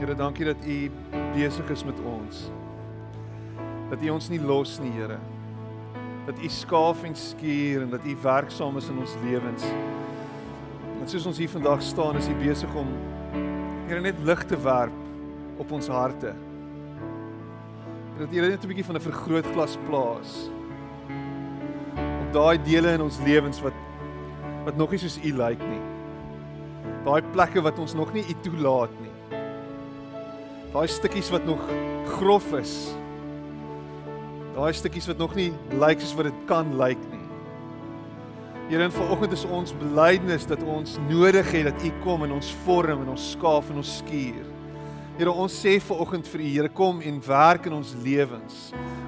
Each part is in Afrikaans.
Here, dankie dat U besig is met ons. Dat U ons nie los nie, Here. Dat U skaaf en skuur en dat U werksaam is in ons lewens. En soos ons hier vandag staan, is U besig om Here net lig te werp op ons harte. Dat U net 'n bietjie van 'n vergrootglas plaas op daai dele in ons lewens wat wat nog nie soos U lyk nie. Daai plekke wat ons nog nie U toelaat nie. Daai stukkies wat nog grof is. Daai stukkies wat nog nie lyk soos wat dit kan lyk nie. Here, in vanoggend is ons belydenis dat ons nodig het dat U kom en ons vorm en ons skaaf en ons skuur. Here, ons sê vanoggend vir U, Here, kom en werk in ons lewens.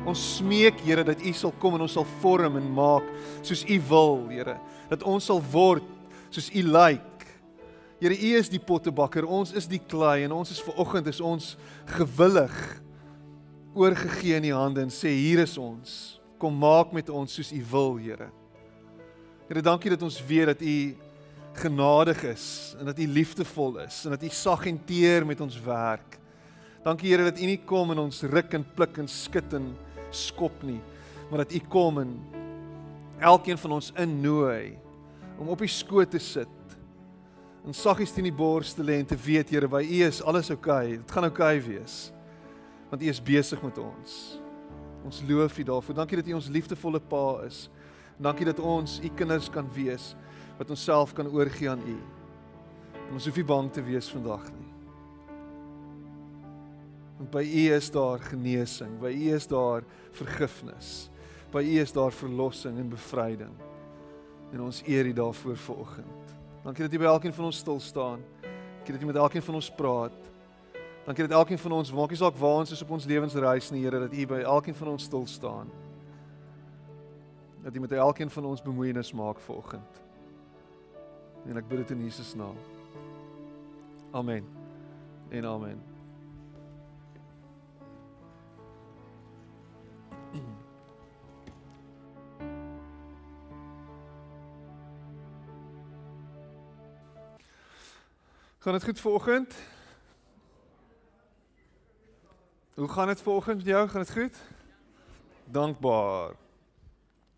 Ons smeek, Here, dat U sal kom en ons sal vorm en maak soos U wil, Here. Dat ons sal word soos U lyk. Here, U is die pottebakker, ons is die klei en ons is vanoggend is ons gewillig oorgegee in U hande en sê hier is ons. Kom maak met ons soos U wil, Here. Here, dankie dat ons weet dat U genadig is en dat U liefdevol is en dat U sag en teer met ons werk. Dankie Here dat U nie kom en ons ruk en pluk en skud en skop nie, maar dat U kom en elkeen van ons innooi om op U skoot te sit en saggies teen die bors te lê en te weet Here by U is alles oukei. Okay. Dit gaan oukei okay wees. Want U is besig met ons. Ons loof U daarvoor. Dankie dat U ons liefdevolle Pa is. Dankie dat ons U kinders kan wees wat ons self kan oorgee aan U. En ons hoef nie bang te wees vandag nie. Want by U is daar genesing, by U is daar vergifnis. By U is daar verlossing en bevryding. En ons eer U daarvoor vanoggend. Dankie dat U by elkeen van ons stil staan. Dankie dat U met elkeen van ons praat. Dankie dat elkeen van ons, maak nie saak waar ons is op ons lewensreis nie, Here, dat U by elkeen van ons stil staan. Dat U met elkeen van ons bemoeienis maak vanoggend. En ek bid dit in Jesus naam. Amen. En amen. Gaan dit goed vanoggend? Hoe gaan dit vanoggend met jou? Gaan dit goed? Dankbaar.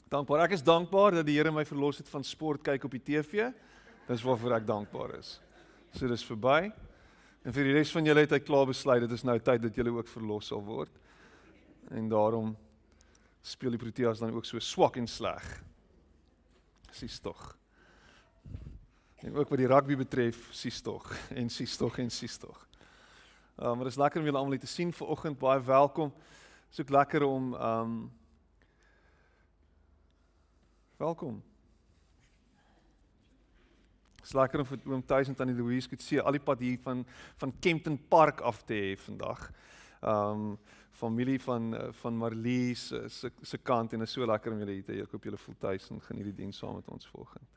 Dankbaar. Ek is dankbaar dat die Here my verlos het van sport kyk op die TV. Dis waarvoor ek dankbaar is. So dis verby. En vir die res van julle het hy klaar besluit dit is nou tyd dat julle ook verlos sal word. En daarom speel die Proteas dan ook so swak en sleg. Sies tog. En ook wat die rugby betref, sies tog en sies tog en sies tog. Uh, maar dit is lekker om julle almal te sien vanoggend. Baie welkom. Dit is ook lekker om um Welkom. Dit is lekker om vir oom Tuis en tannie Louise sien al die pad hier van van Kempton Park af te hê vandag. Um familie van van Marlies se se kant en is so lekker om julle hier te hê. Ek hoop julle voel tuis en geniet die diens saam met ons volgende.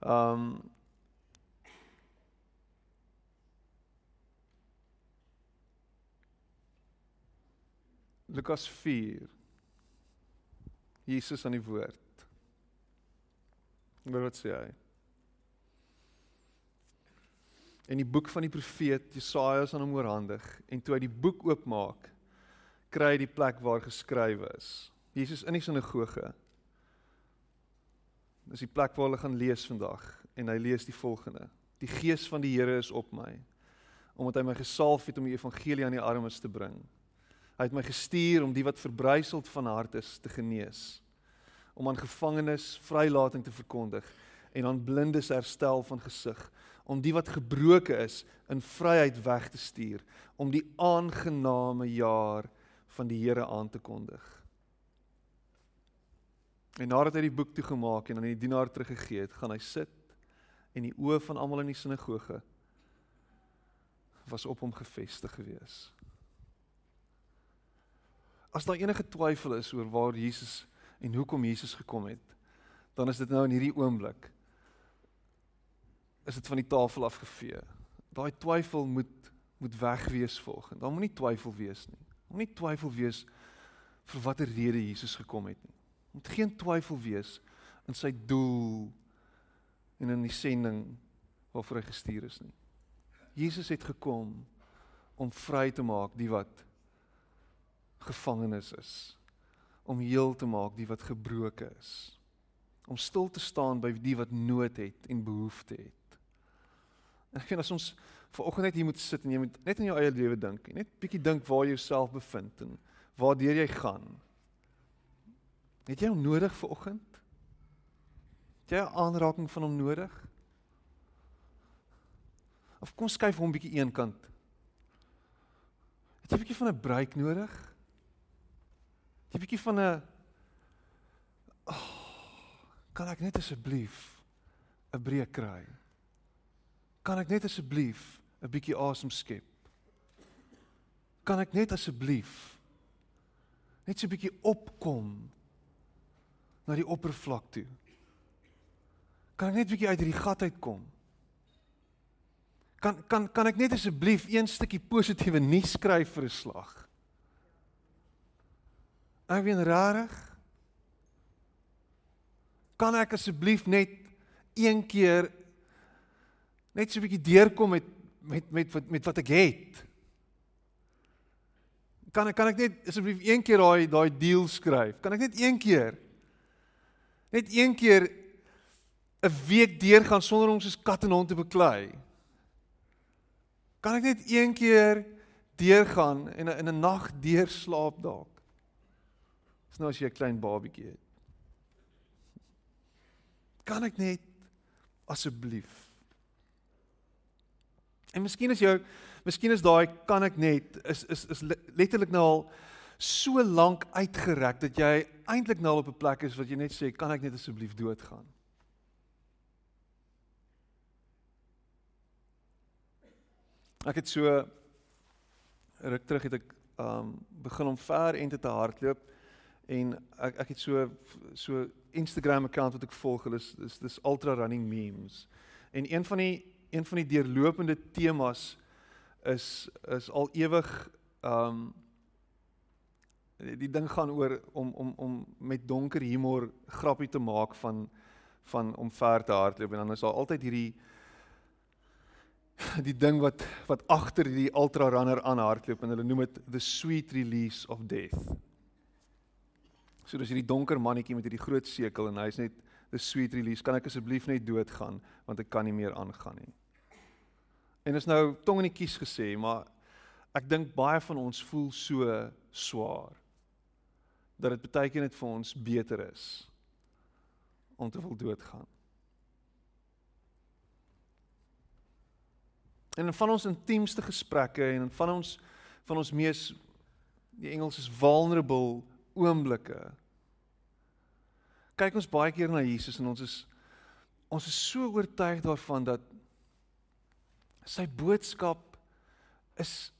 Um Lukas 4 Jesus aan die woord. Wat sê hy? En die boek van die profeet Jesaja is aan hom oorhandig en toe hy die boek oopmaak, kry hy die plek waar geskrywe is. Jesus in die sinagoge. Dis die plek waar hulle gaan lees vandag en hy lees die volgende: Die gees van die Here is op my omdat hy my gesalf het om die evangelie aan die armes te bring. Hy het my gestuur om die wat verbryseld van hart is te genees, om aan gevangenes vrylating te verkondig en aan blindes herstel van gesig, om die wat gebroken is in vryheid weg te stuur, om die aangename jaar van die Here aan te kondig. En nadat hy die boek toegemaak en aan die dienaar teruggegee het, gaan hy sit en die oë van almal in die sinagoge was op hom gefestig geweest. As daar enige twyfel is oor waar Jesus en hoekom Jesus gekom het, dan is dit nou in hierdie oomblik. Is dit van die tafel afgevee. Daai twyfel moet moet wegwees volgens. Daar moenie twyfel wees nie. Moenie twyfel wees vir watter rede Jesus gekom het nie. Moet geen twyfel wees in sy doel en in die sending waarvoor hy gestuur is nie. Jesus het gekom om vry te maak die wat gevangenes is. Om heel te maak die wat gebroken is. Om stil te staan by die wat nood het en behoefte het. En ek vind as ons vanoggend net hier moet sit en jy moet net aan jou eie lewe dink. Net bietjie dink waar jy jouself bevind en waar deur jy gaan. Het jy hom nodig vanoggend? Het jy aanraking van hom nodig? Of kom skuif hom bietjie een kant. Het jy bietjie van 'n breek nodig? 'n bietjie van 'n oh, kan ek net asseblief 'n breek kry? Kan ek net asseblief 'n bietjie asem skep? Kan ek net asseblief net so 'n bietjie opkom na die oppervlak toe? Kan ek net 'n bietjie uit hierdie gat uitkom? Kan kan kan ek net asseblief een stukkie positiewe nuus skryf vir 'n slag? Ek weet rarig. Kan ek asseblief net een keer net so 'n bietjie deurkom met met met wat met wat ek het? Kan ek kan ek net asseblief een keer daai daai deal skryf? Kan ek net een keer net een keer 'n week deurgaan sonder om soos kat en hond te beklei? Kan ek net een keer deurgaan en in 'n nag deur slaap dalk? Dis nou as jy 'n klein babietjie het. Kan ek net asseblief? En miskien is jou miskien is daai kan ek net is is is letterlik nou al so lank uitgerek dat jy eintlik nou op 'n plek is wat jy net sê kan ek net asseblief doodgaan? Ek het so ruk terug het ek um begin om ver en te hardloop en ek ek het so so Instagram account wat ek volg, hulle is dis dis ultra running memes. En een van die een van die deurlopende temas is is al ewig um die ding gaan oor om om om met donker humor grappie te maak van van om ver te hardloop en dan is daar altyd hierdie die ding wat wat agter die ultra runner aanhardloop en hulle noem dit the sweet release of death. So dis hierdie donker mannetjie met hierdie groot sekel en hy's net the sweet release. Kan ek asseblief net doodgaan want ek kan nie meer aangaan nie. En is nou tong in die kies gesê, maar ek dink baie van ons voel so swaar dat dit baie keer net vir ons beter is om te wil doodgaan. En van ons intiemste gesprekke en van ons van ons mees die Engels is vulnerable oomblikke. Kyk ons baie keer na Jesus en ons is ons is so oortuig daarvan dat sy boodskap is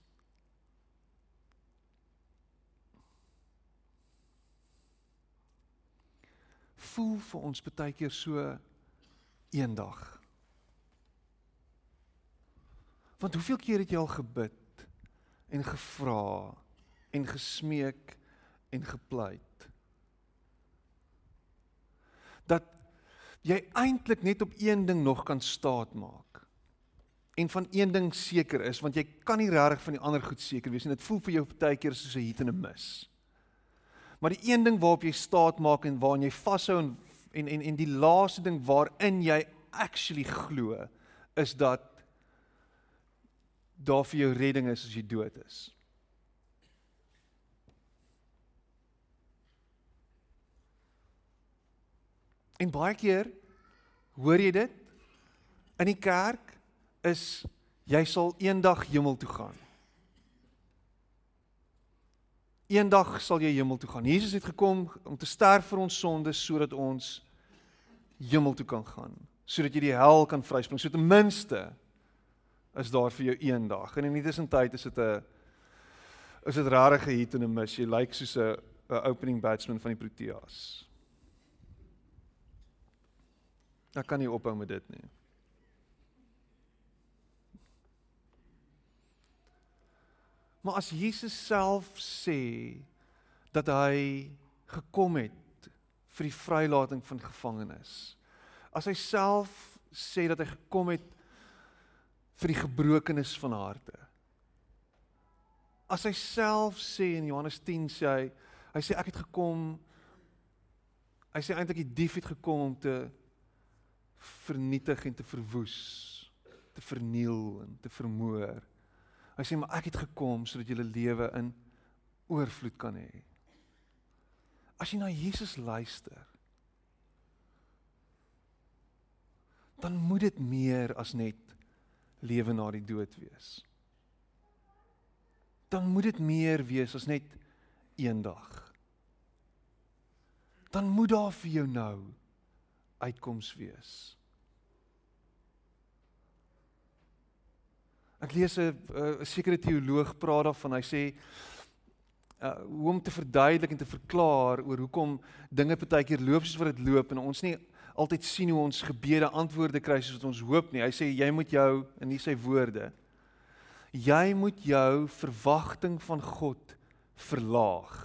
voel vir ons baie keer so eendag Want hoeveel keer het jy al gebid en gevra en gesmeek en gepleit? Dat jy eintlik net op een ding nog kan staat maak. En van een ding seker is want jy kan nie regtig van die ander goed seker wees en dit voel vir jou baie keer soos 'n hit en 'n mis. Maar die een ding waarop jy staat maak en waaraan jy vashou en en en en die laaste ding waarin jy actually glo is dat daar vir jou redding is as jy dood is. En baie keer hoor jy dit in die kerk is jy sal eendag hemel toe gaan. Eendag sal jy hemel toe gaan. Jesus het gekom om te sterf vir ons sondes sodat ons hemel toe kan gaan, sodat jy die hel kan vryspring. So ten minste is daar vir jou eendag. En in die tussentyd is dit 'n is dit rarige hit en 'n mis. Jy lyk like soos 'n 'n opening batsman van die Proteas. Ek kan nie ophou met dit nie. Maar as Jesus self sê dat hy gekom het vir die vrylating van gevangenes. As hy self sê dat hy gekom het vir die gebrokenis van harte. as hy self sê in Johannes 10 sê hy hy sê ek het gekom hy sê eintlik die dief het gekom om te vernietig en te verwoes, te verniel en te vermoor. Hy sê maar ek het gekom sodat jy lewe in oorvloed kan hê. As jy na Jesus luister, dan moet dit meer as net lewe na die dood wees. Dan moet dit meer wees as net eendag. Dan moet daar vir jou nou uitkoms wees. Ek lees 'n 'n sekere teoloog praat daarvan. Hy sê uh hoe om te verduidelik en te verklaar oor hoekom dinge partykeer loop soos wat dit loop en ons nie altyd sien hoe ons gebede antwoorde kry soos wat ons hoop nie. Hy sê jy moet jou in nie sy woorde jy moet jou verwagting van God verlaag.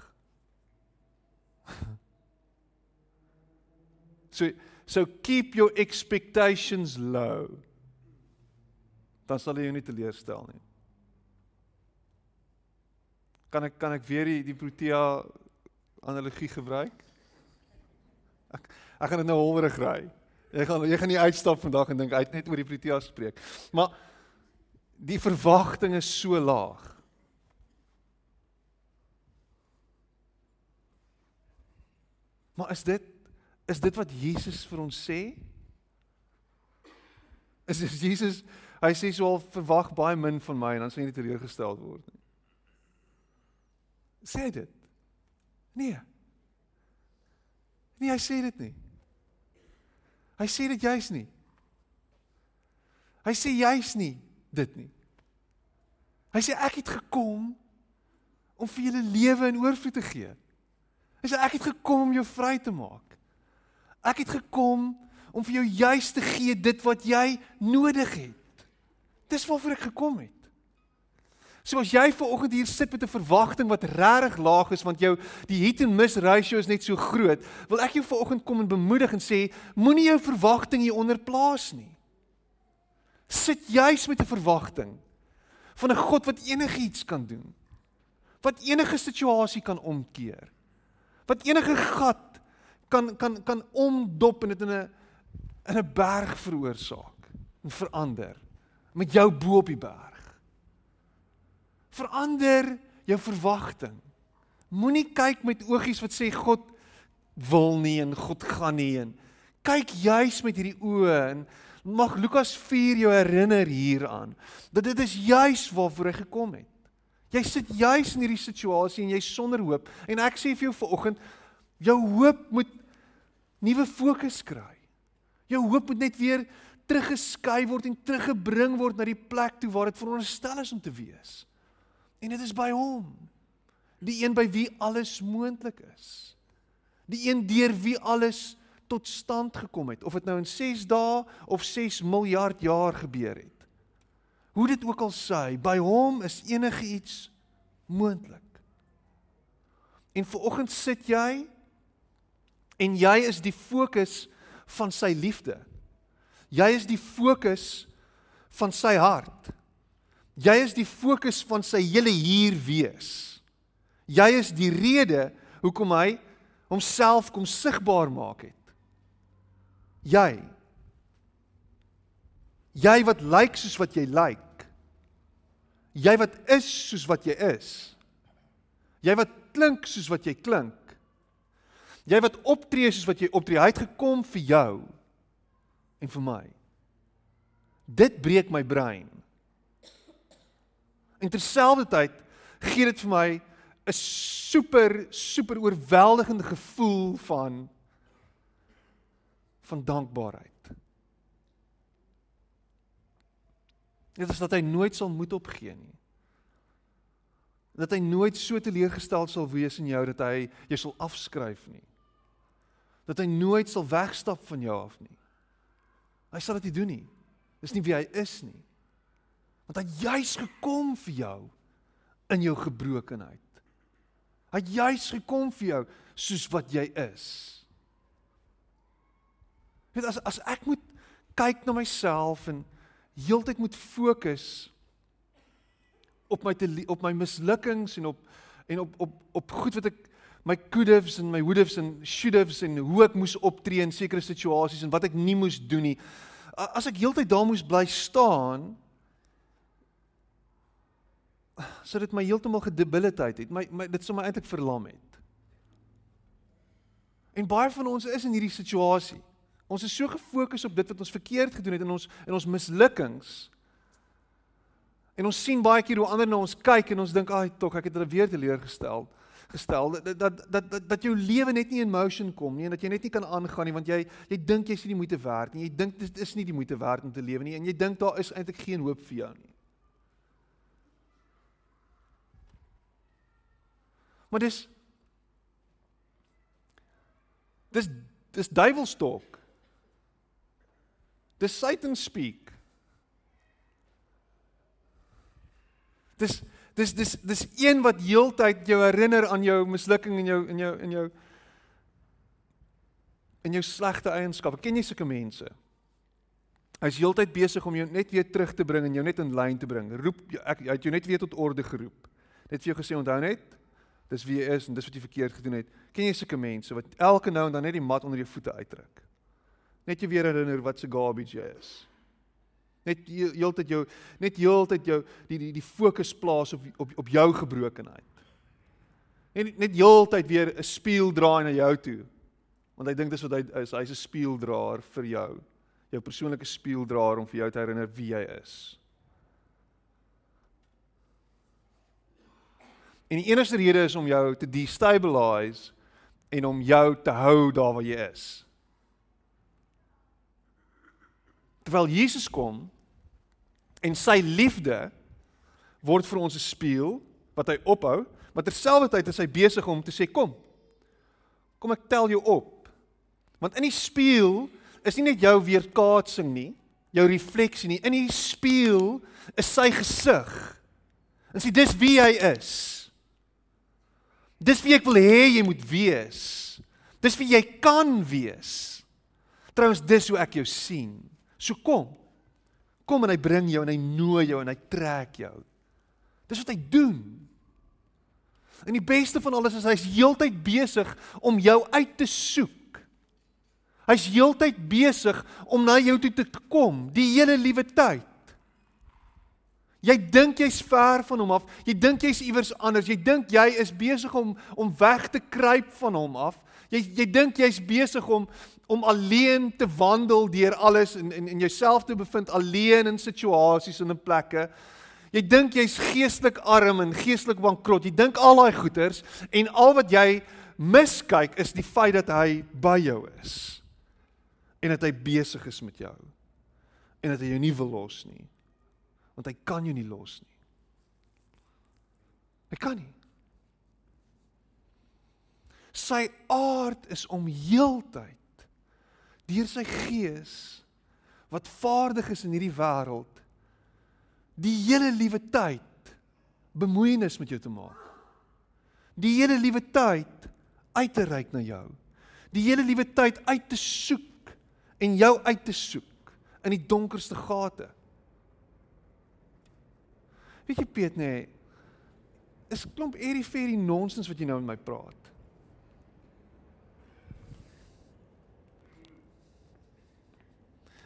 So so keep your expectations low. Dan sal jy jou nie teleurstel nie. Kan ek kan ek weer die die Protea analogie gebruik? Ek ek gaan dit nou holwerig ry. Jy gaan jy gaan nie uitstap vandag en dink uit net oor die Protea spreek. Maar die verwagting is so laag. Maar is dit is dit wat Jesus vir ons sê? Is is Jesus hy sê so al verwag baie min van my en dan sê hy nie teleurgestel word nie. Sê dit. Nee. Nee, hy sê dit nie. Hy sê dit juis nie. Hy sê juis nie dit nie. Hy sê ek het gekom om vir julle lewe in oorvloed te gee. Hy sê ek het gekom om jou vry te maak. Ek het gekom om vir jou juis te gee dit wat jy nodig het. Dis waarvoor ek gekom het. So as jy ver oggend hier sit met 'n verwagting wat regtig laag is want jou die hit and miss ratio is net so groot, wil ek jou ver oggend kom en bemoedig en sê moenie jou verwagting hier onder plaas nie. Sit juis met 'n verwagting van 'n God wat enigiets kan doen. Wat enige situasie kan omkeer. Wat enige gat kan kan kan omdop en dit in 'n in 'n berg veroorsaak en verander met jou bo op die berg. Verander jou verwagting. Moenie kyk met oogies wat sê God wil nie en God gaan nie en kyk juis met hierdie oë en mag Lukas 4 jou herinner hieraan dat dit is juis waarvoor hy gekom het. Jy sit juis in hierdie situasie en jy sonder hoop en ek sê vir jou vanoggend jou hoop moet nuwe fokus kry. Jou hoop moet net weer teruggeskui word en teruggebring word na die plek toe waar dit veronderstel is om te wees. En dit is by hom. Die een by wie alles moontlik is. Die een deur wie alles tot stand gekom het, of dit nou in 6 dae of 6 miljard jaar gebeur het. Hoe dit ook al sê, by hom is enigiets moontlik. En vooroggend sit jy en jy is die fokus van sy liefde. Jy is die fokus van sy hart. Jy is die fokus van sy hele hier wees. Jy is die rede hoekom hy homself kom sigbaar maak het. Jy Jy wat lyk soos wat jy lyk. Jy wat is soos wat jy is. Jy wat klink soos wat jy klink. Jy wat optree soos wat jy optree. Hy het gekom vir jou en vir my. Dit breek my brein. En terselfdertyd gee dit vir my 'n super super oorweldigende gevoel van van dankbaarheid. Dit is dat hy nooit sal moed opgee nie. Dat hy nooit so teleurgestel sal wees in jou dat hy jou sal afskryf nie dat hy nooit sal wegstap van jou af nie. Hy sal dit nie doen nie. Dis nie wie hy is nie. Want hy juis gekom vir jou in jou gebrokenheid. Hy juis gekom vir jou soos wat jy is. Net as as ek moet kyk na myself en heeltyd moet fokus op my te, op my mislukkings en op en op op op goed wat ek my could'ves en my would'ves en should'ves en hoe ek moes optree in sekere situasies en wat ek nie moes doen nie. As ek heeltyd daar moes bly staan, sou dit my heeltemal gedebiliteit het. My, my dit sou my eintlik verlam het. En baie van ons is in hierdie situasie. Ons is so gefokus op dit wat ons verkeerd gedoen het in ons in ons mislukkings. En ons sien baie keer hoe ander na ons kyk en ons dink, "Ag, tog, ek het hulle weer teleurgestel." Gestel dat dat dat dat dat jou lewe net nie in motion kom nie en dat jy net nie kan aangaan nie want jy jy dink jy's nie die moeite werd nie jy dink dit is nie die moeite werd om te lewe nie en jy dink daar is eintlik geen hoop vir jou nie Maar dis dis dis duiwelstalk. Dis Satan speak. Dis dis dis dis een wat heeltyd jou herinner aan jou mislukking en jou in jou in jou in jou slegte eienskappe. Ken jy sulke mense? Hy's heeltyd besig om jou net weer terug te bring en jou net in lyn te bring. Roep ek hy het jou net weer tot orde geroep. Net vir jou gesê onthou net, dis wie jy is en dis wat jy verkeerd gedoen het. Ken jy sulke mense wat elke nou en dan net die mat onder jou voete uitdruk? Net jy weer herinner wat se garbage jy is. Net heeltyd jou net heeltyd jou die die die fokus plaas op op op jou gebrokenheid. En net heeltyd weer 'n spieël draai na jou toe. Want hy dink dis wat hy is, hy's 'n spieëldraer vir jou. Jou persoonlike spieëldraer om vir jou te herinner wie jy is. En die enigste rede is om jou te destabilize en om jou te hou daar waar jy is. Terwyl Jesus kom en sy liefde word vir ons 'n spieël wat hy ophou, maar terselfdertyd is hy besig om te sê kom. Kom ek tel jou op. Want in die spieël is nie net jou weerkaatsing nie, jou refleksie nie. In die spieël is sy gesig. En sê dis wie hy is. Dis wie ek wil hê jy moet wees. Dis wie jy kan wees. Trouens dis hoe ek jou sien. So kom. Kom en hy bring jou en hy nooi jou en hy trek jou. Dis wat hy doen. En die beste van alles is hy's heeltyd besig om jou uit te soek. Hy's heeltyd besig om na jou toe te kom, die hele liewe tyd. Jy dink jy's ver van hom af. Jy dink jy's iewers anders. Jy dink jy is besig om om weg te kruip van hom af. Jy jy dink jy's besig om om alleen te wandel deur alles en en en jouself te bevind alleen in situasies en in plekke. Jy dink jy's geestelik arm en geestelik bankrot. Jy dink al daai goeters en al wat jy miskyk is die feit dat hy by jou is. En dat hy besig is met jou. En dat hy jou nie wil los nie want hy kan jou nie los nie. Hy kan nie. Sy aard is om heeltyd deur sy gees wat vaardig is in hierdie wêreld die hele liewe tyd bemoeienis met jou te maak. Die hele liewe tyd uit te reik na jou. Die hele liewe tyd uit te soek en jou uit te soek in die donkerste gate. Weet jy Piet nê? Nee, is klomp eerie vir die nonsens wat jy nou met my praat.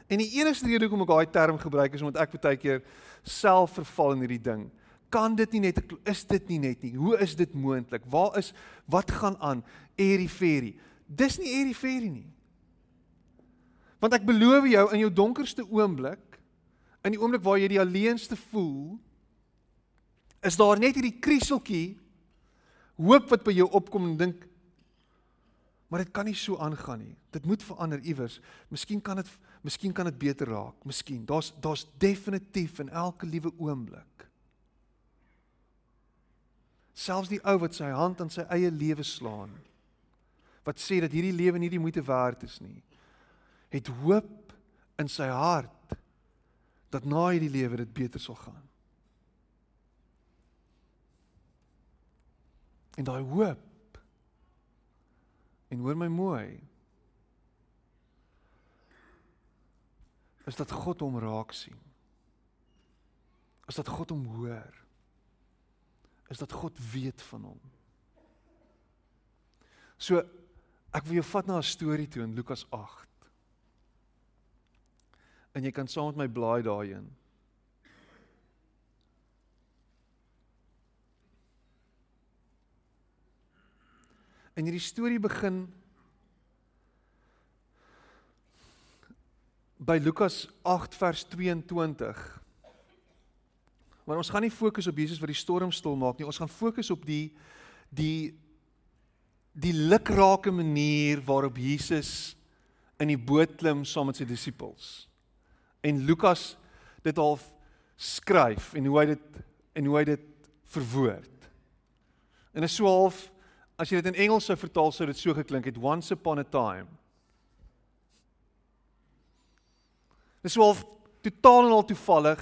En die enigste rede hoekom ek daai term gebruik is omdat ek baie keer self verval in hierdie ding. Kan dit nie net is dit nie net nie. Hoe is dit moontlik? Waar is wat gaan aan? Eerie vir. Dis nie eerie vir nie. Want ek beloof jou in jou donkerste oomblik, in die oomblik waar jy die alleenste voel, is daar net hierdie krieseltjie hoop wat by jou opkom en dink maar dit kan nie so aangaan nie. Dit moet verander iewers. Miskien kan dit miskien kan dit beter raak. Miskien. Daar's daar's definitief in elke liewe oomblik. Selfs die ou wat sy hand aan sy eie lewe slaan wat sê dat hierdie lewe nie die moeite werd is nie, het hoop in sy hart dat na hierdie lewe dit beter sal gaan. En daai hoop. En hoor my mooi. Is dat God hom raak sien. Is dat God hom hoor. is dat God weet van hom. So ek wil jou vat na 'n storie toe in Lukas 8. En jy kan saam met my blaai daarin. En hierdie storie begin by Lukas 8 vers 22. Maar ons gaan nie fokus op Jesus wat die storm stil maak nie. Ons gaan fokus op die die die lukrake manier waarop Jesus in die boot klim saam met sy disippels. En Lukas dit half skryf en hoe hy dit en hoe hy dit verwoord. En is so half as jy dit in Engels sou vertaal sou dit so geklink het once upon a time. Dis wel totaal en al toevallig.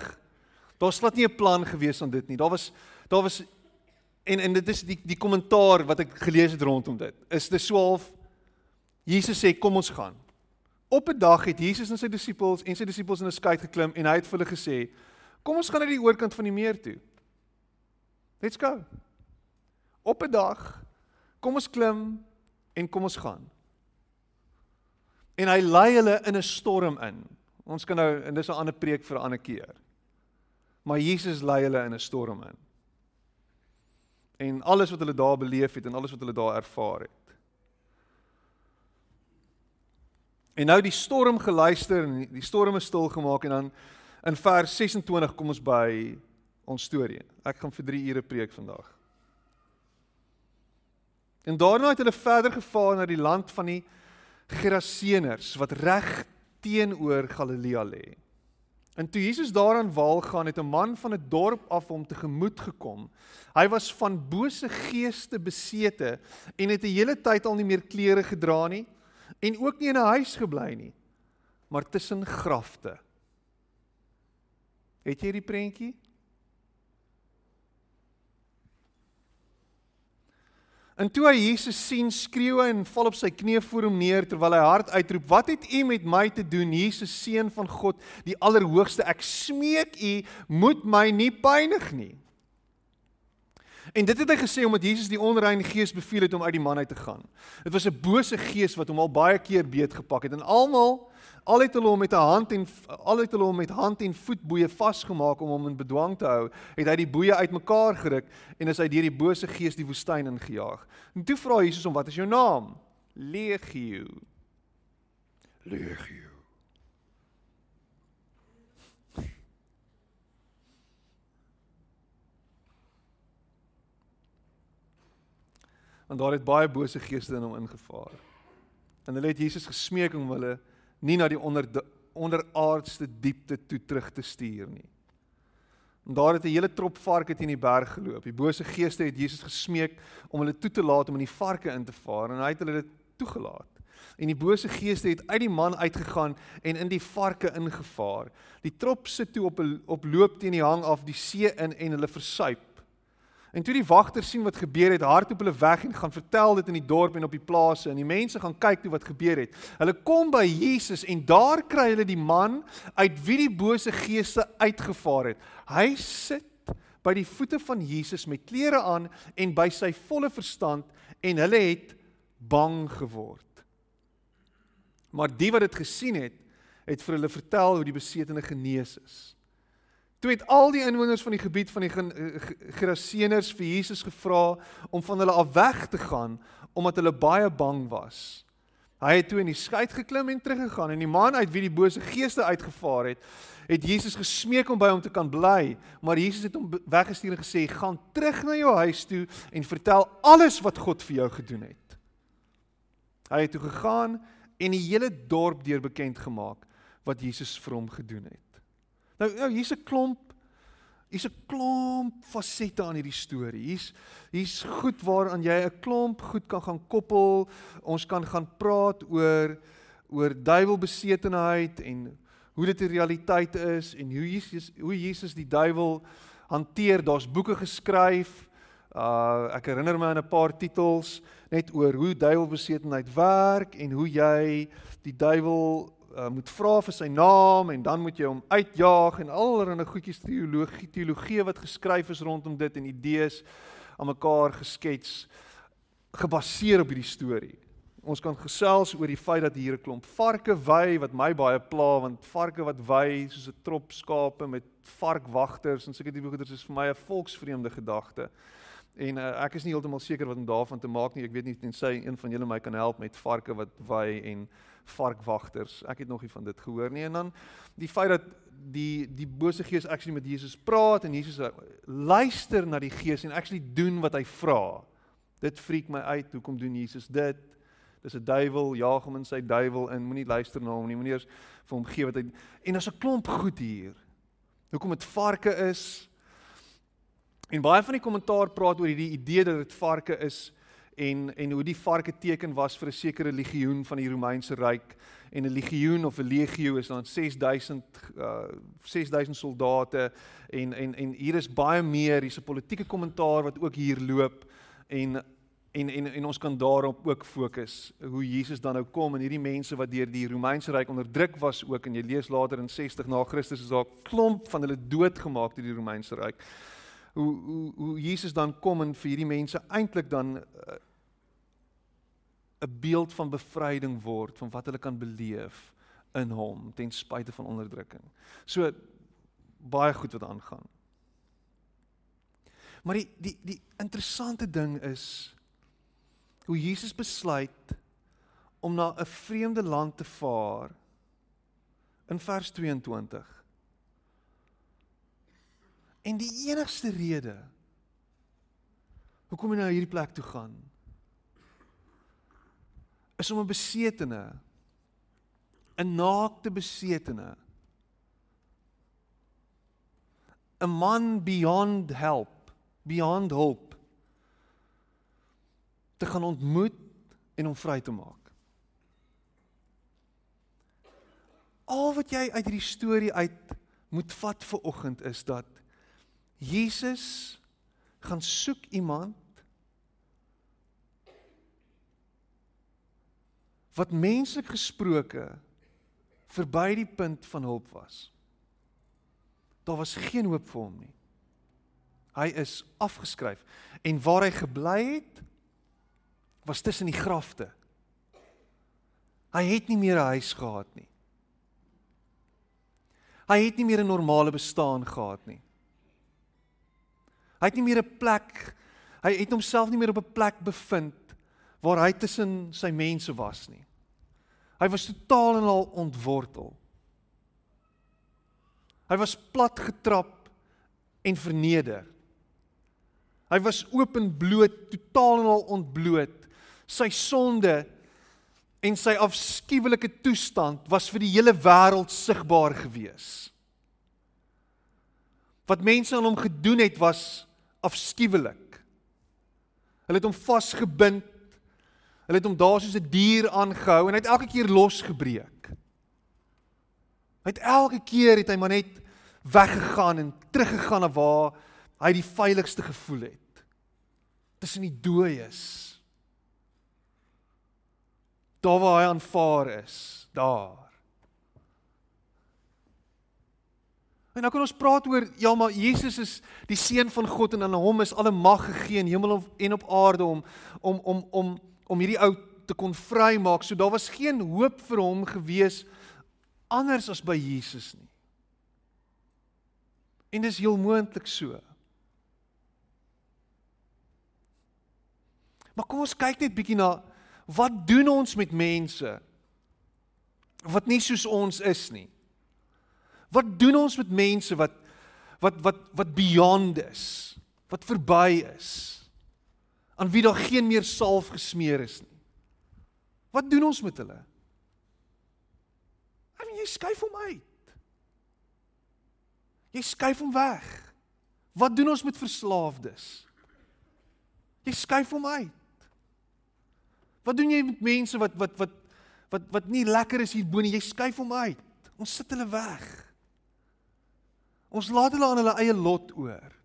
Daar's glad nie 'n plan gewees aan dit nie. Daar was daar was en en dit is die die kommentaar wat ek gelees het rondom dit. Is dit so half Jesus sê kom ons gaan. Op 'n dag het Jesus en sy disippels en sy disippels in 'n skei geklim en hy het vir hulle gesê: "Kom ons gaan na die oorkant van die meer toe." Let's go. Op 'n dag kom ons klim en kom ons gaan. En hy lei hulle in 'n storm in. Ons kan nou en dis 'n ander preek vir 'n ander keer. Maar Jesus lei hulle in 'n storm in. En alles wat hulle daar beleef het en alles wat hulle daar ervaar het. En nou die storm geluister en die storm is stil gemaak en dan in vers 26 kom ons by ons storie. Ek gaan vir 3 ure preek vandag. En daarna het hulle verder gevaar na die land van die Geraseners wat reg teenoor Galilea lê. En toe Jesus daaraan waal gaan, het 'n man van 'n dorp af hom tegemoet gekom. Hy was van bose geeste besete en het 'n hele tyd al nie meer klere gedra nie en ook nie in 'n huis gebly nie, maar tussen grafte. Het jy die prentjie? En toe hy Jesus sien, skreeu en val op sy knieë voor hom neer terwyl hy hard uitroep: "Wat het U met my te doen, Jesus seun van God, die Allerhoogste? Ek smeek U, moet my nie pynig nie." En dit het hy gesê omdat Jesus die onreine gees beveel het om uit die man uit te gaan. Dit was 'n bose gees wat hom al baie keer beet gepak het en almal al het hulle hom met 'n hand en al het hulle hom met hand en voetboeie vasgemaak om hom in bedwang te hou, het hy die boeie uitmekaar geruk en is hy deur die bose gees die woestyn ingejaag. En toe vra Jesus hom: "Wat is jou naam?" Legio. Legio. Want daar het baie bose geeste in hom ingevaar. En hulle het Jesus gesmeek om hulle nie na die onder onderaardste diepte toe terug te stuur nie. En daar het 'n hele trop varke teen die berg geloop. Die bose geeste het Jesus gesmeek om hulle toe te laat om in die varke in te vaar en hy het hulle dit toegelaat. En die bose geeste het uit die man uitgegaan en in die varke ingevaar. Die trop sit toe op 'n op loop teen die hang af die see in en hulle versuip. En toe die wagters sien wat gebeur het, hardloop hulle weg en gaan vertel dit in die dorp en op die plase en die mense gaan kyk toe wat gebeur het. Hulle kom by Jesus en daar kry hulle die man uit wie die bose geeste uitgevaar het. Hy sit by die voete van Jesus met klere aan en by sy volle verstand en hulle het bang geword. Maar die wat dit gesien het, het vir hulle vertel hoe die besetene genees is. Toe het al die inwoners van die gebied van die eh, Geraseners vir Jesus gevra om van hulle af weg te gaan omdat hulle baie bang was. Hy het toe in die skei geklim en teruggegaan en die man uit wie die bose geeste uitgevaar het, het Jesus gesmeek om by hom te kan bly, maar Jesus het hom weggestuur en gesê: "Gaan terug na jou huis toe en vertel alles wat God vir jou gedoen het." Hy het toe gegaan en die hele dorp deur bekend gemaak wat Jesus vir hom gedoen het. Nou nou hier's 'n klomp hier's 'n klomp fasette aan hierdie storie. Hier's hier's goed waaraan jy 'n klomp goed kan gaan koppel. Ons kan gaan praat oor oor duiwelbesetenheid en hoe dit 'n realiteit is en hoe Jesus hoe Jesus die duiwel hanteer. Daar's boeke geskryf. Uh ek herinner my aan 'n paar titels net oor hoe duiwelbesetenheid werk en hoe jy die duiwel uh, moet vra vir sy naam en dan moet jy hom uitjaag en allerlei goedjies teologie teologie wat geskryf is rondom dit en idees. aan mekaar geskets gebaseer op hierdie storie. Ons kan gesels oor die feit dat hier 'n klomp varke wy wat my baie pla want varke wat wy soos 'n trop skape met varkwagters en sulke tipe goeders is vir my 'n volksvreemde gedagte. En uh, ek is nie heeltemal seker wat om daarvan te maak nie. Ek weet nie tensy een van julle my kan help met varke wat wy en varkwagters. Ek het nog nie van dit gehoor nie. En dan die feit dat die die bose gees actually met Jesus praat en Jesus uh, luister na die gees en actually doen wat hy vra. Dit freak my uit. Hoekom doen Jesus dit? Dis 'n duiwel, jaag hom in sy duiwel in. Moenie luister na hom nie. Moenie eers vir hom gee wat hy En daar's 'n klomp goed hier. Hoekom dit varke is? En baie van die kommentaar praat oor hierdie idee dat dit varke is en en hoe die varke teken was vir 'n sekere legioen van die Romeinse ryk. En 'n legioen of 'n legio is dan 6000 uh 6000 soldate. En en en hier is baie meer hier's 'n politieke kommentaar wat ook hier loop. En en en en ons kan daarop ook fokus hoe Jesus dan nou kom en hierdie mense wat deur die Romeinse ryk onderdruk was ook. En jy lees later in 60 na Christus is daar klomp van hulle doodgemaak deur die Romeinse ryk. Hoe hoe hoe Jesus dan kom en vir hierdie mense eintlik dan uh, 'n beeld van bevryding word van wat hulle kan beleef in hom ten spyte van onderdrukking. So baie goed wat aangaan. Maar die die die interessante ding is hoe Jesus besluit om na 'n vreemde land te vaar in vers 22. En die enigste rede hoekom hy na hierdie plek toe gaan is om 'n besetene 'n naakte besetene 'n man beyond help beyond hope te gaan ontmoet en hom vry te maak. Al wat jy uit hierdie storie uit moet vat vir oggend is dat Jesus gaan soek iemand wat menslik gesproke verby die punt van hulp was. Daar was geen hoop vir hom nie. Hy is afgeskryf en waar hy gebly het was tussen die grafte. Hy het nie meer 'n huis gehad nie. Hy het nie meer 'n normale bestaan gehad nie. Hy het nie meer 'n plek hy het homself nie meer op 'n plek bevind waar hy tussen sy mense was nie. Hy was totaal en al ontwortel. Hy was plat getrap en verneder. Hy was openbloot, totaal en al ontbloot sy sonde en sy afskuwelike toestand was vir die hele wêreld sigbaar gewees. Wat mense aan hom gedoen het was afskuwelik. Hulle het hom vasgebind. Hulle het hom daar soos 'n dier aangehou en hy het elke keer losgebreek. Hy het elke keer het hy maar net weggegaan en teruggegaan na waar hy die veiligste gevoel het. Tussen die dooies daar waar hy aanvaar is, daar. En nou kan ons praat oor ja, maar Jesus is die seun van God en aan hom is alle mag gegee in hemel en op aarde om om om om om hierdie ou te kon vrymaak. So daar was geen hoop vir hom gewees anders as by Jesus nie. En dis heel moontlik so. Maar kom ons kyk net bietjie na wat doen ons met mense wat nie soos ons is nie? Wat doen ons met mense wat wat wat wat beyond is, wat verby is? Aan wie daar geen meer salf gesmeer is nie. Wat doen ons met hulle? I mean, jy skuif hom uit. Jy skuif hom weg. Wat doen ons met verslaafdes? Jy skuif hom uit. Wat doen jy met mense wat wat wat wat wat nie lekker is hier bo nie? Jy skuif hom uit. Ons sit hulle weg. Ons laat hulle aan hulle eie lot oor.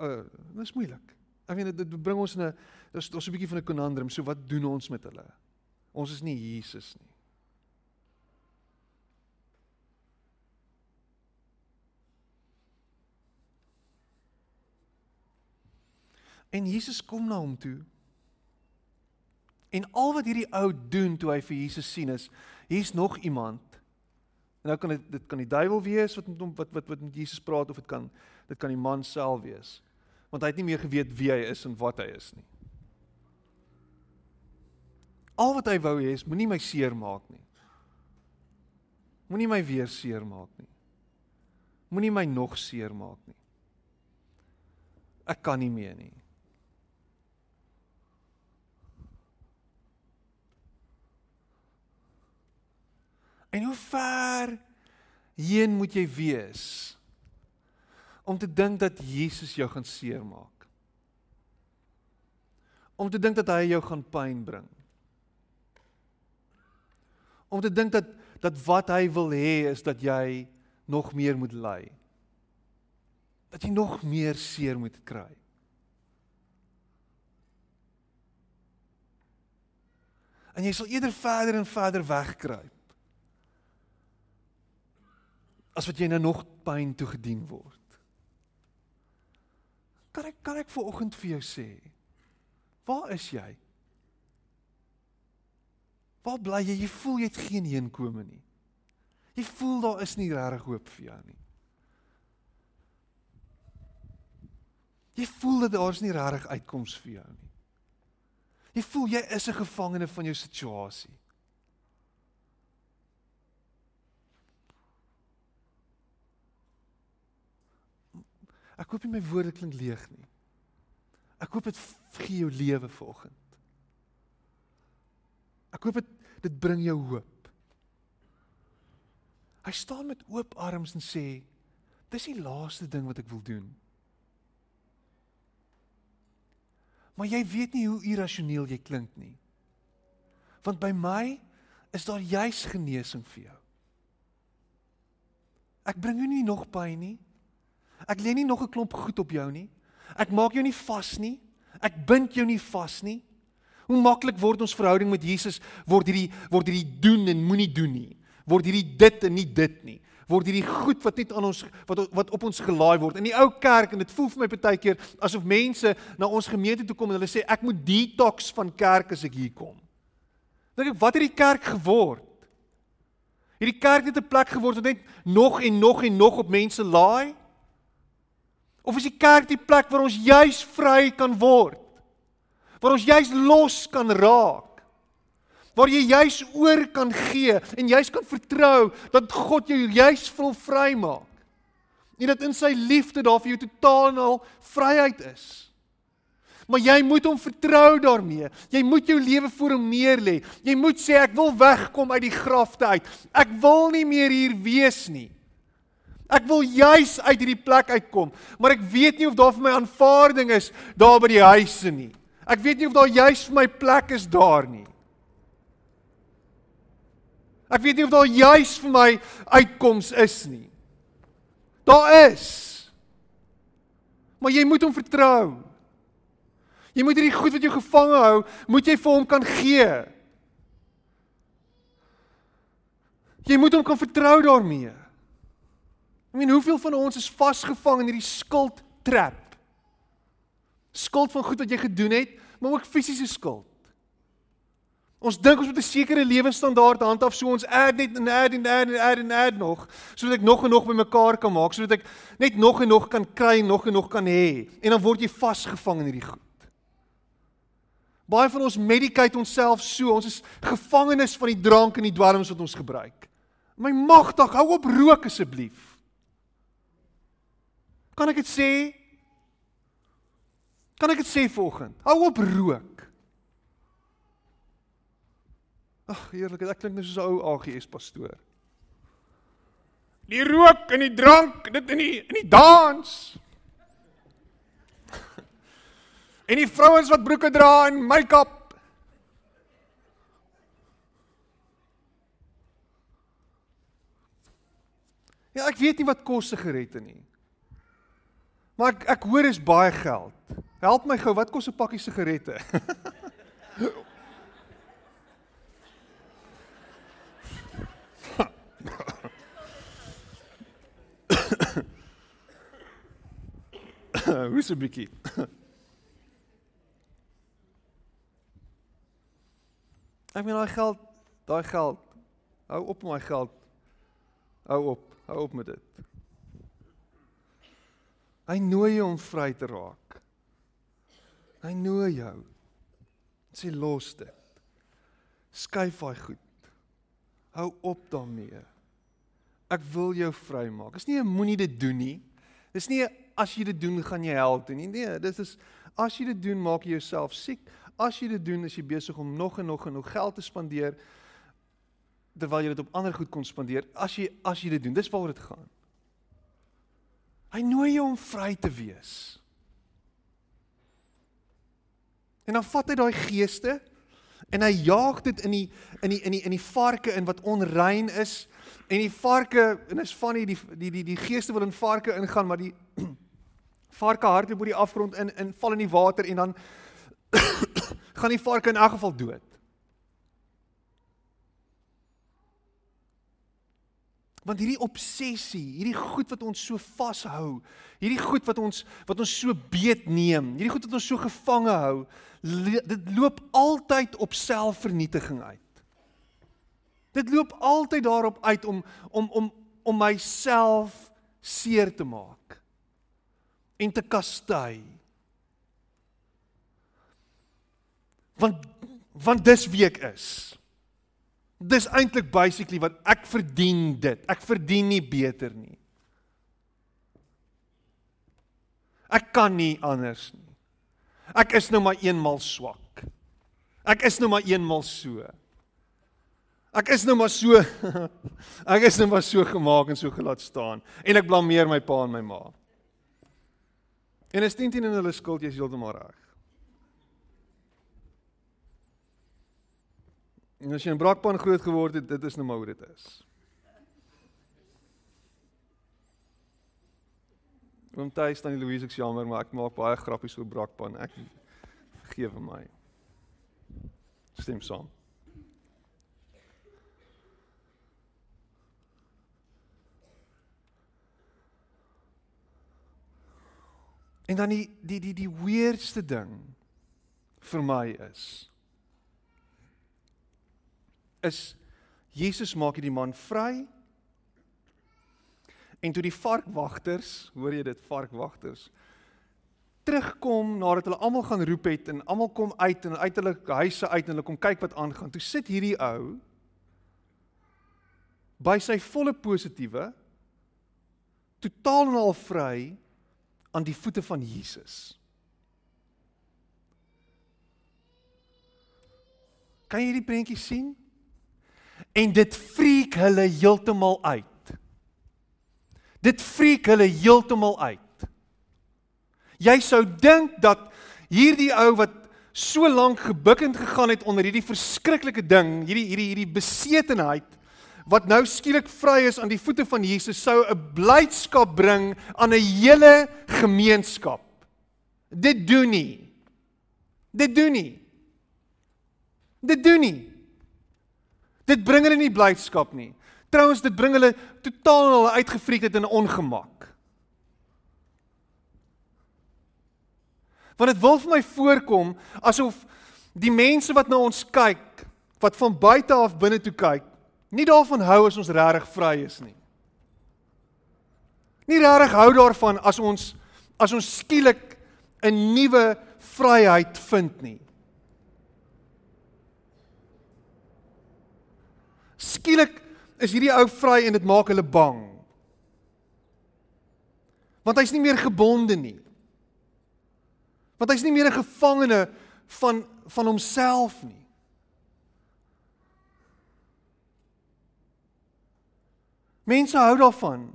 uh dis moeilik. Ek weet dit, dit bring ons in 'n dis ons 'n bietjie van 'n konandrum. So wat doen ons met hulle? Ons is nie Jesus nie. En Jesus kom na hom toe. En al wat hierdie ou doen toe hy vir Jesus sien is, hier's nog iemand. En nou kan dit dit kan die duiwel wees wat met hom wat wat wat met Jesus praat of dit kan dit kan die man self wees. Want hy het nie meer geweet wie hy is en wat hy is nie. Al wat hy wou hê is moenie my seermaak nie. Moenie my weer seermaak nie. Moenie my nog seermaak nie. Ek kan nie meer nie. En hoe ver heen moet jy wees om te dink dat Jesus jou gaan seermaak? Om te dink dat hy jou gaan pyn bring? Om te dink dat dat wat hy wil hê is dat jy nog meer moet ly? Dat jy nog meer seer moet kry? En jy sal eerder verder en verder wegkruip as wat jy nou nog pyn toe gedien word. Kan ek kan ek vir oggend vir jou sê? Waar is jy? Waar bly jy? Jy voel jy het geen heenkome nie. Jy voel daar is nie regtig hoop vir jou nie. Jy voel dat daar is nie regtig uitkoms vir jou nie. Jy voel jy is 'n gevangene van jou situasie. Ek hoop nie my woorde klink leeg nie. Ek hoop dit gee jou lewe vanoggend. Ek hoop dit dit bring jou hoop. Hy staan met oop arms en sê: "Dis die laaste ding wat ek wil doen." Maar jy weet nie hoe irrasioneel jy klink nie. Want by my is daar juis genesing vir jou. Ek bring jou nie nog pyn nie. Ek lê nie nog 'n klomp goed op jou nie. Ek maak jou nie vas nie. Ek bind jou nie vas nie. Hoe maklik word ons verhouding met Jesus word hierdie word hierdie doen en moenie doen nie. Word hierdie dit en nie dit nie. Word hierdie goed wat net aan ons wat wat op ons gelaai word. In die ou kerk en dit voel vir my baie keer asof mense na ons gemeente toe kom en hulle sê ek moet detox van kerk as ek hier kom. Dink ek wat het die kerk geword? Hierdie kerk het 'n plek geword wat net nog en nog en nog op mense laai. Of is die kerk die plek waar ons juis vry kan word? Waar ons juis los kan raak? Waar jy juis oor kan gee en juis kan vertrou dat God jou juis wil vrymaak. En dat in sy liefde daar vir jou totaal en al vryheid is. Maar jy moet hom vertrou daarmee. Jy moet jou lewe voor hom neerlê. Jy moet sê ek wil wegkom uit die grafte uit. Ek wil nie meer hier wees nie. Ek wil juis uit hierdie plek uitkom, maar ek weet nie of daar vir my aanvaarding is daar by die huise nie. Ek weet nie of daar juis vir my plek is daar nie. Ek weet nie of daar juis vir my uitkoms is nie. Daar is. Maar jy moet hom vertrou. Jy moet hierdie goed wat jou gevange hou, moet jy vir hom kan gee. Jy moet hom kan vertrou daarmee. Ek meen hoeveel van ons is vasgevang in hierdie skuld trap? Skuld van goed wat jy gedoen het, maar ook fisiese skuld. Ons dink ons moet 'n sekere lewensstandaard handhaaf, so ons add net en add en add en add en add nog, sodat ek nog en nog bymekaar kan maak, sodat ek net nog en nog kan kry, nog en nog kan hê. En dan word jy vasgevang in hierdie goed. Baie van ons medicate onsself so, ons is gevangenes van die drank en die dwelms wat ons gebruik. My magtig, hou op rook asseblief. Kan ek dit sê? Kan ek dit sê vanoggend? Hou op rook. Ag, eerlik, ek klink net soos 'n ou AGS pastoor. Die rook en die drank, dit in die in die dans. en die vrouens wat broeke dra en make-up. Ja, ek weet nie wat kos sigarette nie. Maar ek ek hoor is baie geld. Help my gou, wat kos 'n pakkie sigarette? Hoe's 'n bietjie? Ek meen daai geld, daai geld. Hou op met daai geld. Hou op, hou op met dit. Hy nooi jou om vry te raak. Hy nooi jou. Sê los dit. Skuif daai goed. Hou op daarmee. Ek wil jou vrymaak. Dis nie 'n moenie dit doen nie. Dis nie as jy dit doen gaan jy hel toe nie. Nee, dit is as jy dit doen maak jy jouself siek. As jy dit doen is jy besig om nog en nog en nog geld te spandeer terwyl jy dit op ander goed kon spandeer. As jy as jy dit doen, dis waaroor dit gaan. Hy nooi jou om vry te wees. En dan vat hy daai geeste en hy jaag dit in die in die in die in die varke in wat onrein is en die varke en is van die die die die geeste wil in varke ingaan maar die varke hardloop oor die afgrond in in val in die water en dan gaan die varke in elk geval dood. Want hierdie obsessie, hierdie goed wat ons so vashou, hierdie goed wat ons wat ons so beet neem, hierdie goed wat ons so gevange hou, dit loop altyd op selfvernietiging uit. Dit loop altyd daarop uit om om om om myself seer te maak en te kastei. Want want dis wie ek is. Dis eintlik basically wat ek verdien dit. Ek verdien nie beter nie. Ek kan nie anders nie. Ek is nou maar eenmal swak. Ek is nou maar eenmal so. Ek is nou maar so ek is nou maar so gemaak en so gelaat staan en ek blameer my pa en my ma. En is teen teen in hulle skuld, jy's heeltemal reg. En as jy in Brakpan groot geword het, dit is nou maar hoe dit is. Oom Thys dan die Louise ek jammer, maar ek maak baie grappies oor Brakpan. Ek vergewe my. Stem saam. En dan die die die die weirdste ding vir my is is Jesus maak hierdie man vry. En toe die varkwagters, hoor jy dit varkwagters, terugkom nadat hulle almal gaan roep het en almal kom uit en uit hulle huise uit en hulle kom kyk wat aangaan. Toe sit hierdie ou by sy volle positiewe totaal en al vry aan die voete van Jesus. Kan jy hierdie prentjie sien? En dit freak hulle heeltemal uit. Dit freak hulle heeltemal uit. Jy sou dink dat hierdie ou wat so lank gebukkend gegaan het onder hierdie verskriklike ding, hierdie hierdie hierdie besetenheid wat nou skielik vry is aan die voete van Jesus sou 'n blydskap bring aan 'n hele gemeenskap. Dit doen nie. Dit doen nie. Dit doen nie. Dit bring hulle nie blydskap nie. Trouwens dit bring hulle totaal hulle uitgefriek het in ongemak. Want dit wil vir my voorkom asof die mense wat na ons kyk, wat van buite af binne toe kyk, nie daarvan hou as ons regtig vry is nie. Nie regtig hou daarvan as ons as ons skielik 'n nuwe vryheid vind nie. Skielik is hierdie ou vry en dit maak hulle bang. Want hy's nie meer gebonde nie. Want hy's nie meer 'n gevangene van van homself nie. Mense hou daarvan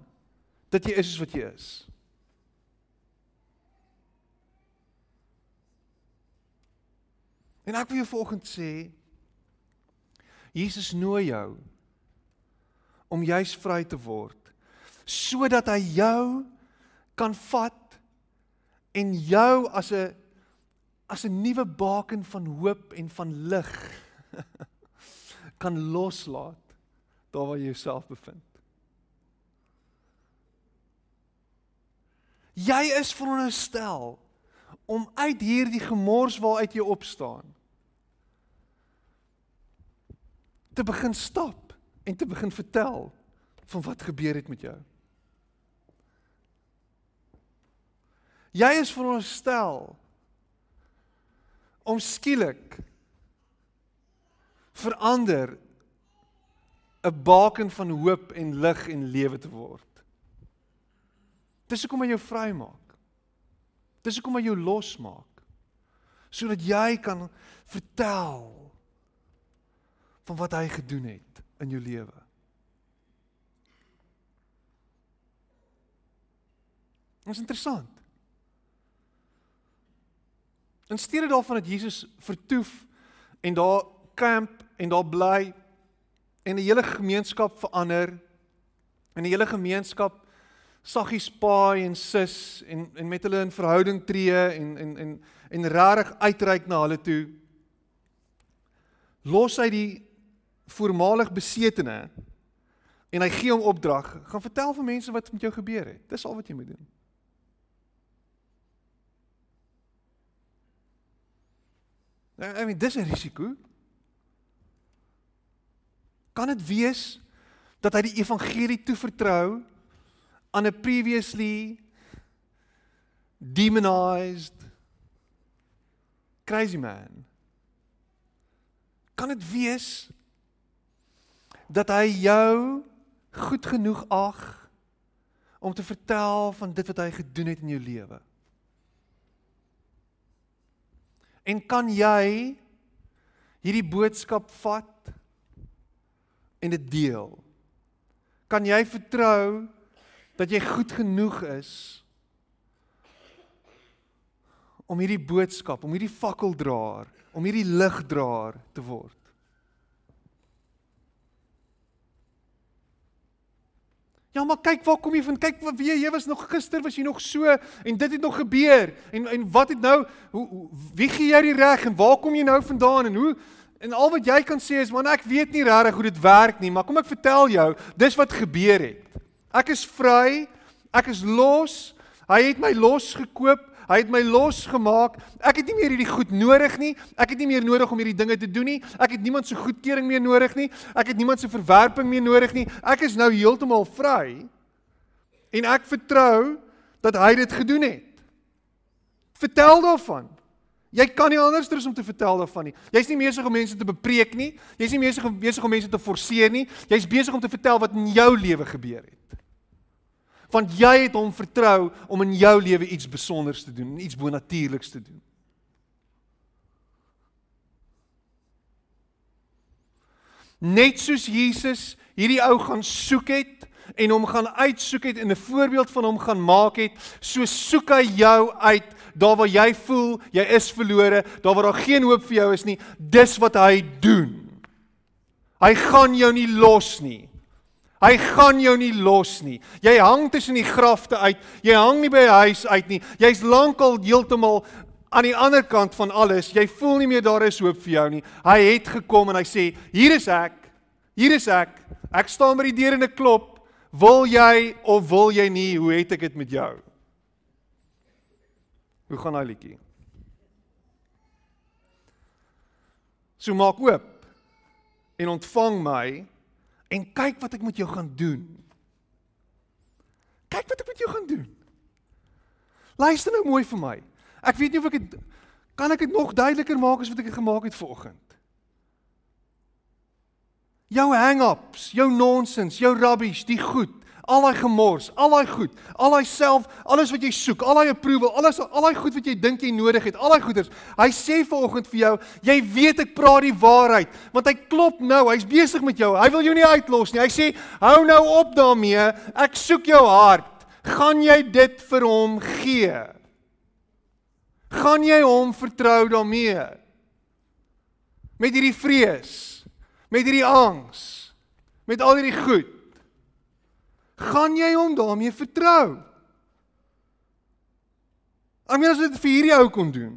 dat jy is soos wat jy is. En ek wil jou vanoggend sê Jesus nooi jou om juis vry te word sodat hy jou kan vat en jou as 'n as 'n nuwe baken van hoop en van lig kan loslaat daar waar jy jouself bevind. Jy is veronderstel om uit hierdie gemors waaruit jy opstaan te begin stap en te begin vertel van wat gebeur het met jou. Jy is veronderstel om skielik verander 'n baken van hoop en lig en lewe te word. Dis hoekom hy jou vrymaak. Dis hoekom hy jou losmaak. Sodat jy kan vertel van wat hy gedoen het in jou lewe. Dit is interessant. In steede daarvan dat Jesus vertoef en daar kamp en daar bly en die hele gemeenskap verander en die hele gemeenskap saggies paai en sis en en met hulle in verhouding tree en en en en regtig uitreik na hulle toe los hy die voormalig besetene en hy gee hom opdrag gaan vertel vir mense wat met jou gebeur het. Dis al wat jy moet doen. I mean dis 'n risiko. Kan dit wees dat hy die evangelie toevertrou aan 'n previously demonized crazy man? Kan dit wees dat hy jou goed genoeg ag om te vertel van dit wat hy gedoen het in jou lewe? En kan jy hierdie boodskap vat en dit deel. Kan jy vertrou dat jy goed genoeg is om hierdie boodskap, om hierdie fakkeldraer, om hierdie ligdraer te word? Ja, maar kyk waar kom jy van? Kyk wat wie jy was nog gister was jy nog so en dit het nog gebeur. En en wat het nou hoe wie gee jy die reg en waar kom jy nou vandaan en hoe En al wat jy kan sê is man ek weet nie regtig hoe dit werk nie, maar kom ek vertel jou, dis wat gebeur het. Ek is vry, ek is los. Hy het my losgekoop, hy het my losgemaak. Ek het nie meer hierdie goed nodig nie. Ek het nie meer nodig om hierdie dinge te doen nie. Ek het niemand se goedkeuring meer nodig nie. Ek het niemand se verwerping meer nodig nie. Ek is nou heeltemal vry. En ek vertrou dat hy dit gedoen het. Vertel daarvan. Jy kan nie anders as om te vertel daarvan nie. Jy's nie besig om mense te bepreek nie. Jy's nie om besig om mense te forceer nie. Jy's besig om te vertel wat in jou lewe gebeur het. Want jy het hom vertrou om in jou lewe iets spesiaals te doen, iets bonatuurliks te doen. Net soos Jesus hierdie ou gaan soek het en hom gaan uitsoek het en 'n voorbeeld van hom gaan maak het, so soek hy jou uit daar waar jy voel jy is verlore, daar waar daar geen hoop vir jou is nie, dis wat hy doen. Hy gaan jou nie los nie. Hy gaan jou nie los nie. Jy hang tussen die grafte uit. Jy hang nie by 'n huis uit nie. Jy's lankal heeltemal aan die ander kant van alles. Jy voel nie meer daar is hoop vir jou nie. Hy het gekom en hy sê, "Hier is ek. Hier is ek. Ek staan by die deur en ek klop. Wil jy of wil jy nie? Hoe het ek dit met jou?" Hoe gaan daai liedjie? So maak oop en ontvang my en kyk wat ek met jou gaan doen. Kyk wat ek met jou gaan doen. Luister nou mooi vir my. Ek weet nie of ek het kan ek dit nog duideliker maak as wat ek dit gemaak het vanoggend. Jou hang-ups, jou nonsens, jou rubbish, die goed al daai gemors, al daai goed, al daai self, alles wat jy soek, al daai approval, alles al daai goed wat jy dink jy nodig het, al daai goeders. Hy sê vanoggend vir jou, jy weet ek praat die waarheid, want hy klop nou, hy's besig met jou. Hy wil jou nie uitlos nie. Hy sê, hou nou op daarmee. Ek soek jou hart. Gaan jy dit vir hom gee? Gaan jy hom vertrou daarmee? Met hierdie vrees, met hierdie angs, met al hierdie goed gaan jy hom daarmee vertrou? Ek meen as dit vir hierdie ou kon doen.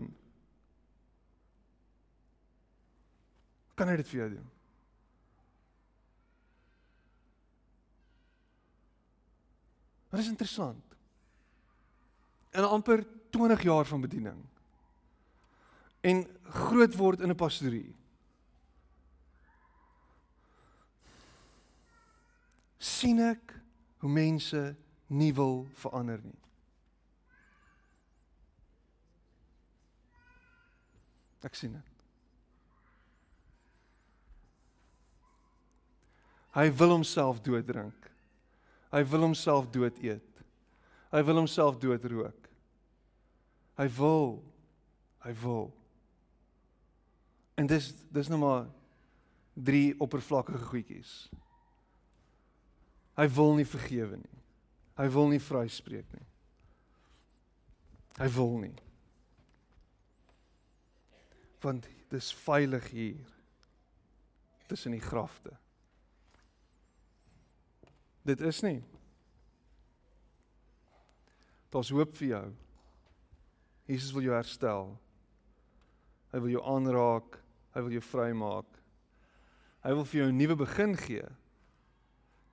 Kan hy dit vir jou doen? Dit is interessant. In amper 20 jaar van bediening en groot word in 'n pastorie. sien ek hoe mense nie wil verander nie. Ek sien dit. Hy wil homself dooddrink. Hy wil homself dood eet. Hy wil homself doodrook. Hy wil. Hy wil. En dis dis nou maar drie oppervlakkige goedjies. Hy wil nie vergewe nie. Hy wil nie vryspreek nie. Hy wil nie. Want dis veilig hier tussen die grafte. Dit is nie. Daar's hoop vir jou. Jesus wil jou herstel. Hy wil jou aanraak. Hy wil jou vrymaak. Hy wil vir jou 'n nuwe begin gee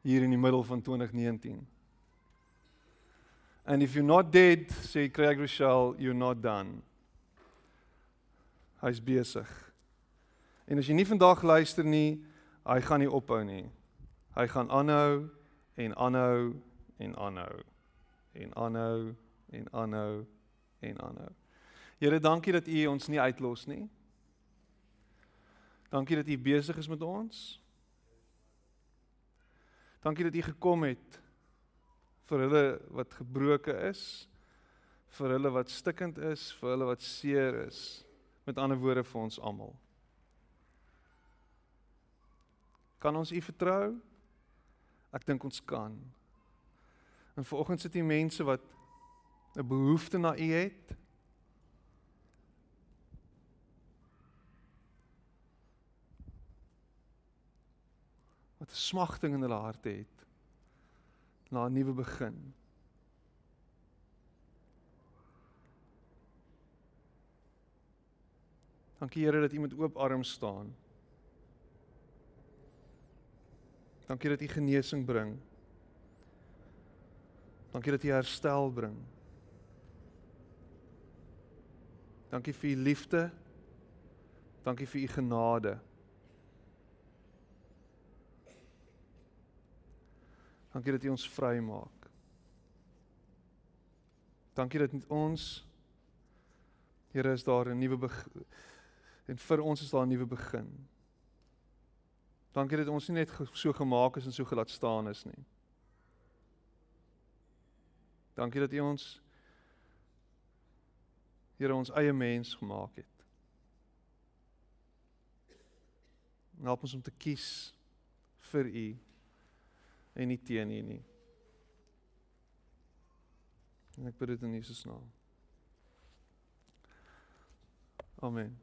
hier in die middel van 2019. And if you're not dead, say Craig Rochelle, you're not done. Hy's besig. En as jy nie vandag luister nie, hy gaan nie ophou nie. Hy gaan aanhou en aanhou en aanhou en aanhou en aanhou en aanhou. Here, dankie dat U ons nie uitlos nie. Dankie dat U besig is met ons. Dankie dat U gekom het vir hulle wat gebroken is, vir hulle wat stikkend is, vir hulle wat seer is. Met ander woorde vir ons almal. Kan ons U vertrou? Ek dink ons kan. En vanoggend sit hier mense wat 'n behoefte na U het. Wat 'n smagting in hulle harte het na 'n nuwe begin. Dankie Here dat U met oop arms staan. Dankie dat U genesing bring. Dankie dat U herstel bring. Dankie vir U liefde. Dankie vir U genade. Dankie dat U ons vrymaak. Dankie dat ons Here is daar 'n nuwe en vir ons is daar 'n nuwe begin. Dankie dat ons nie net so gemaak is en so gelaat staan is nie. Dankie dat U ons Here ons eie mens gemaak het. Help ons om te kies vir U en nie teen U nie. En ek bid dit in Jesus naam. Amen.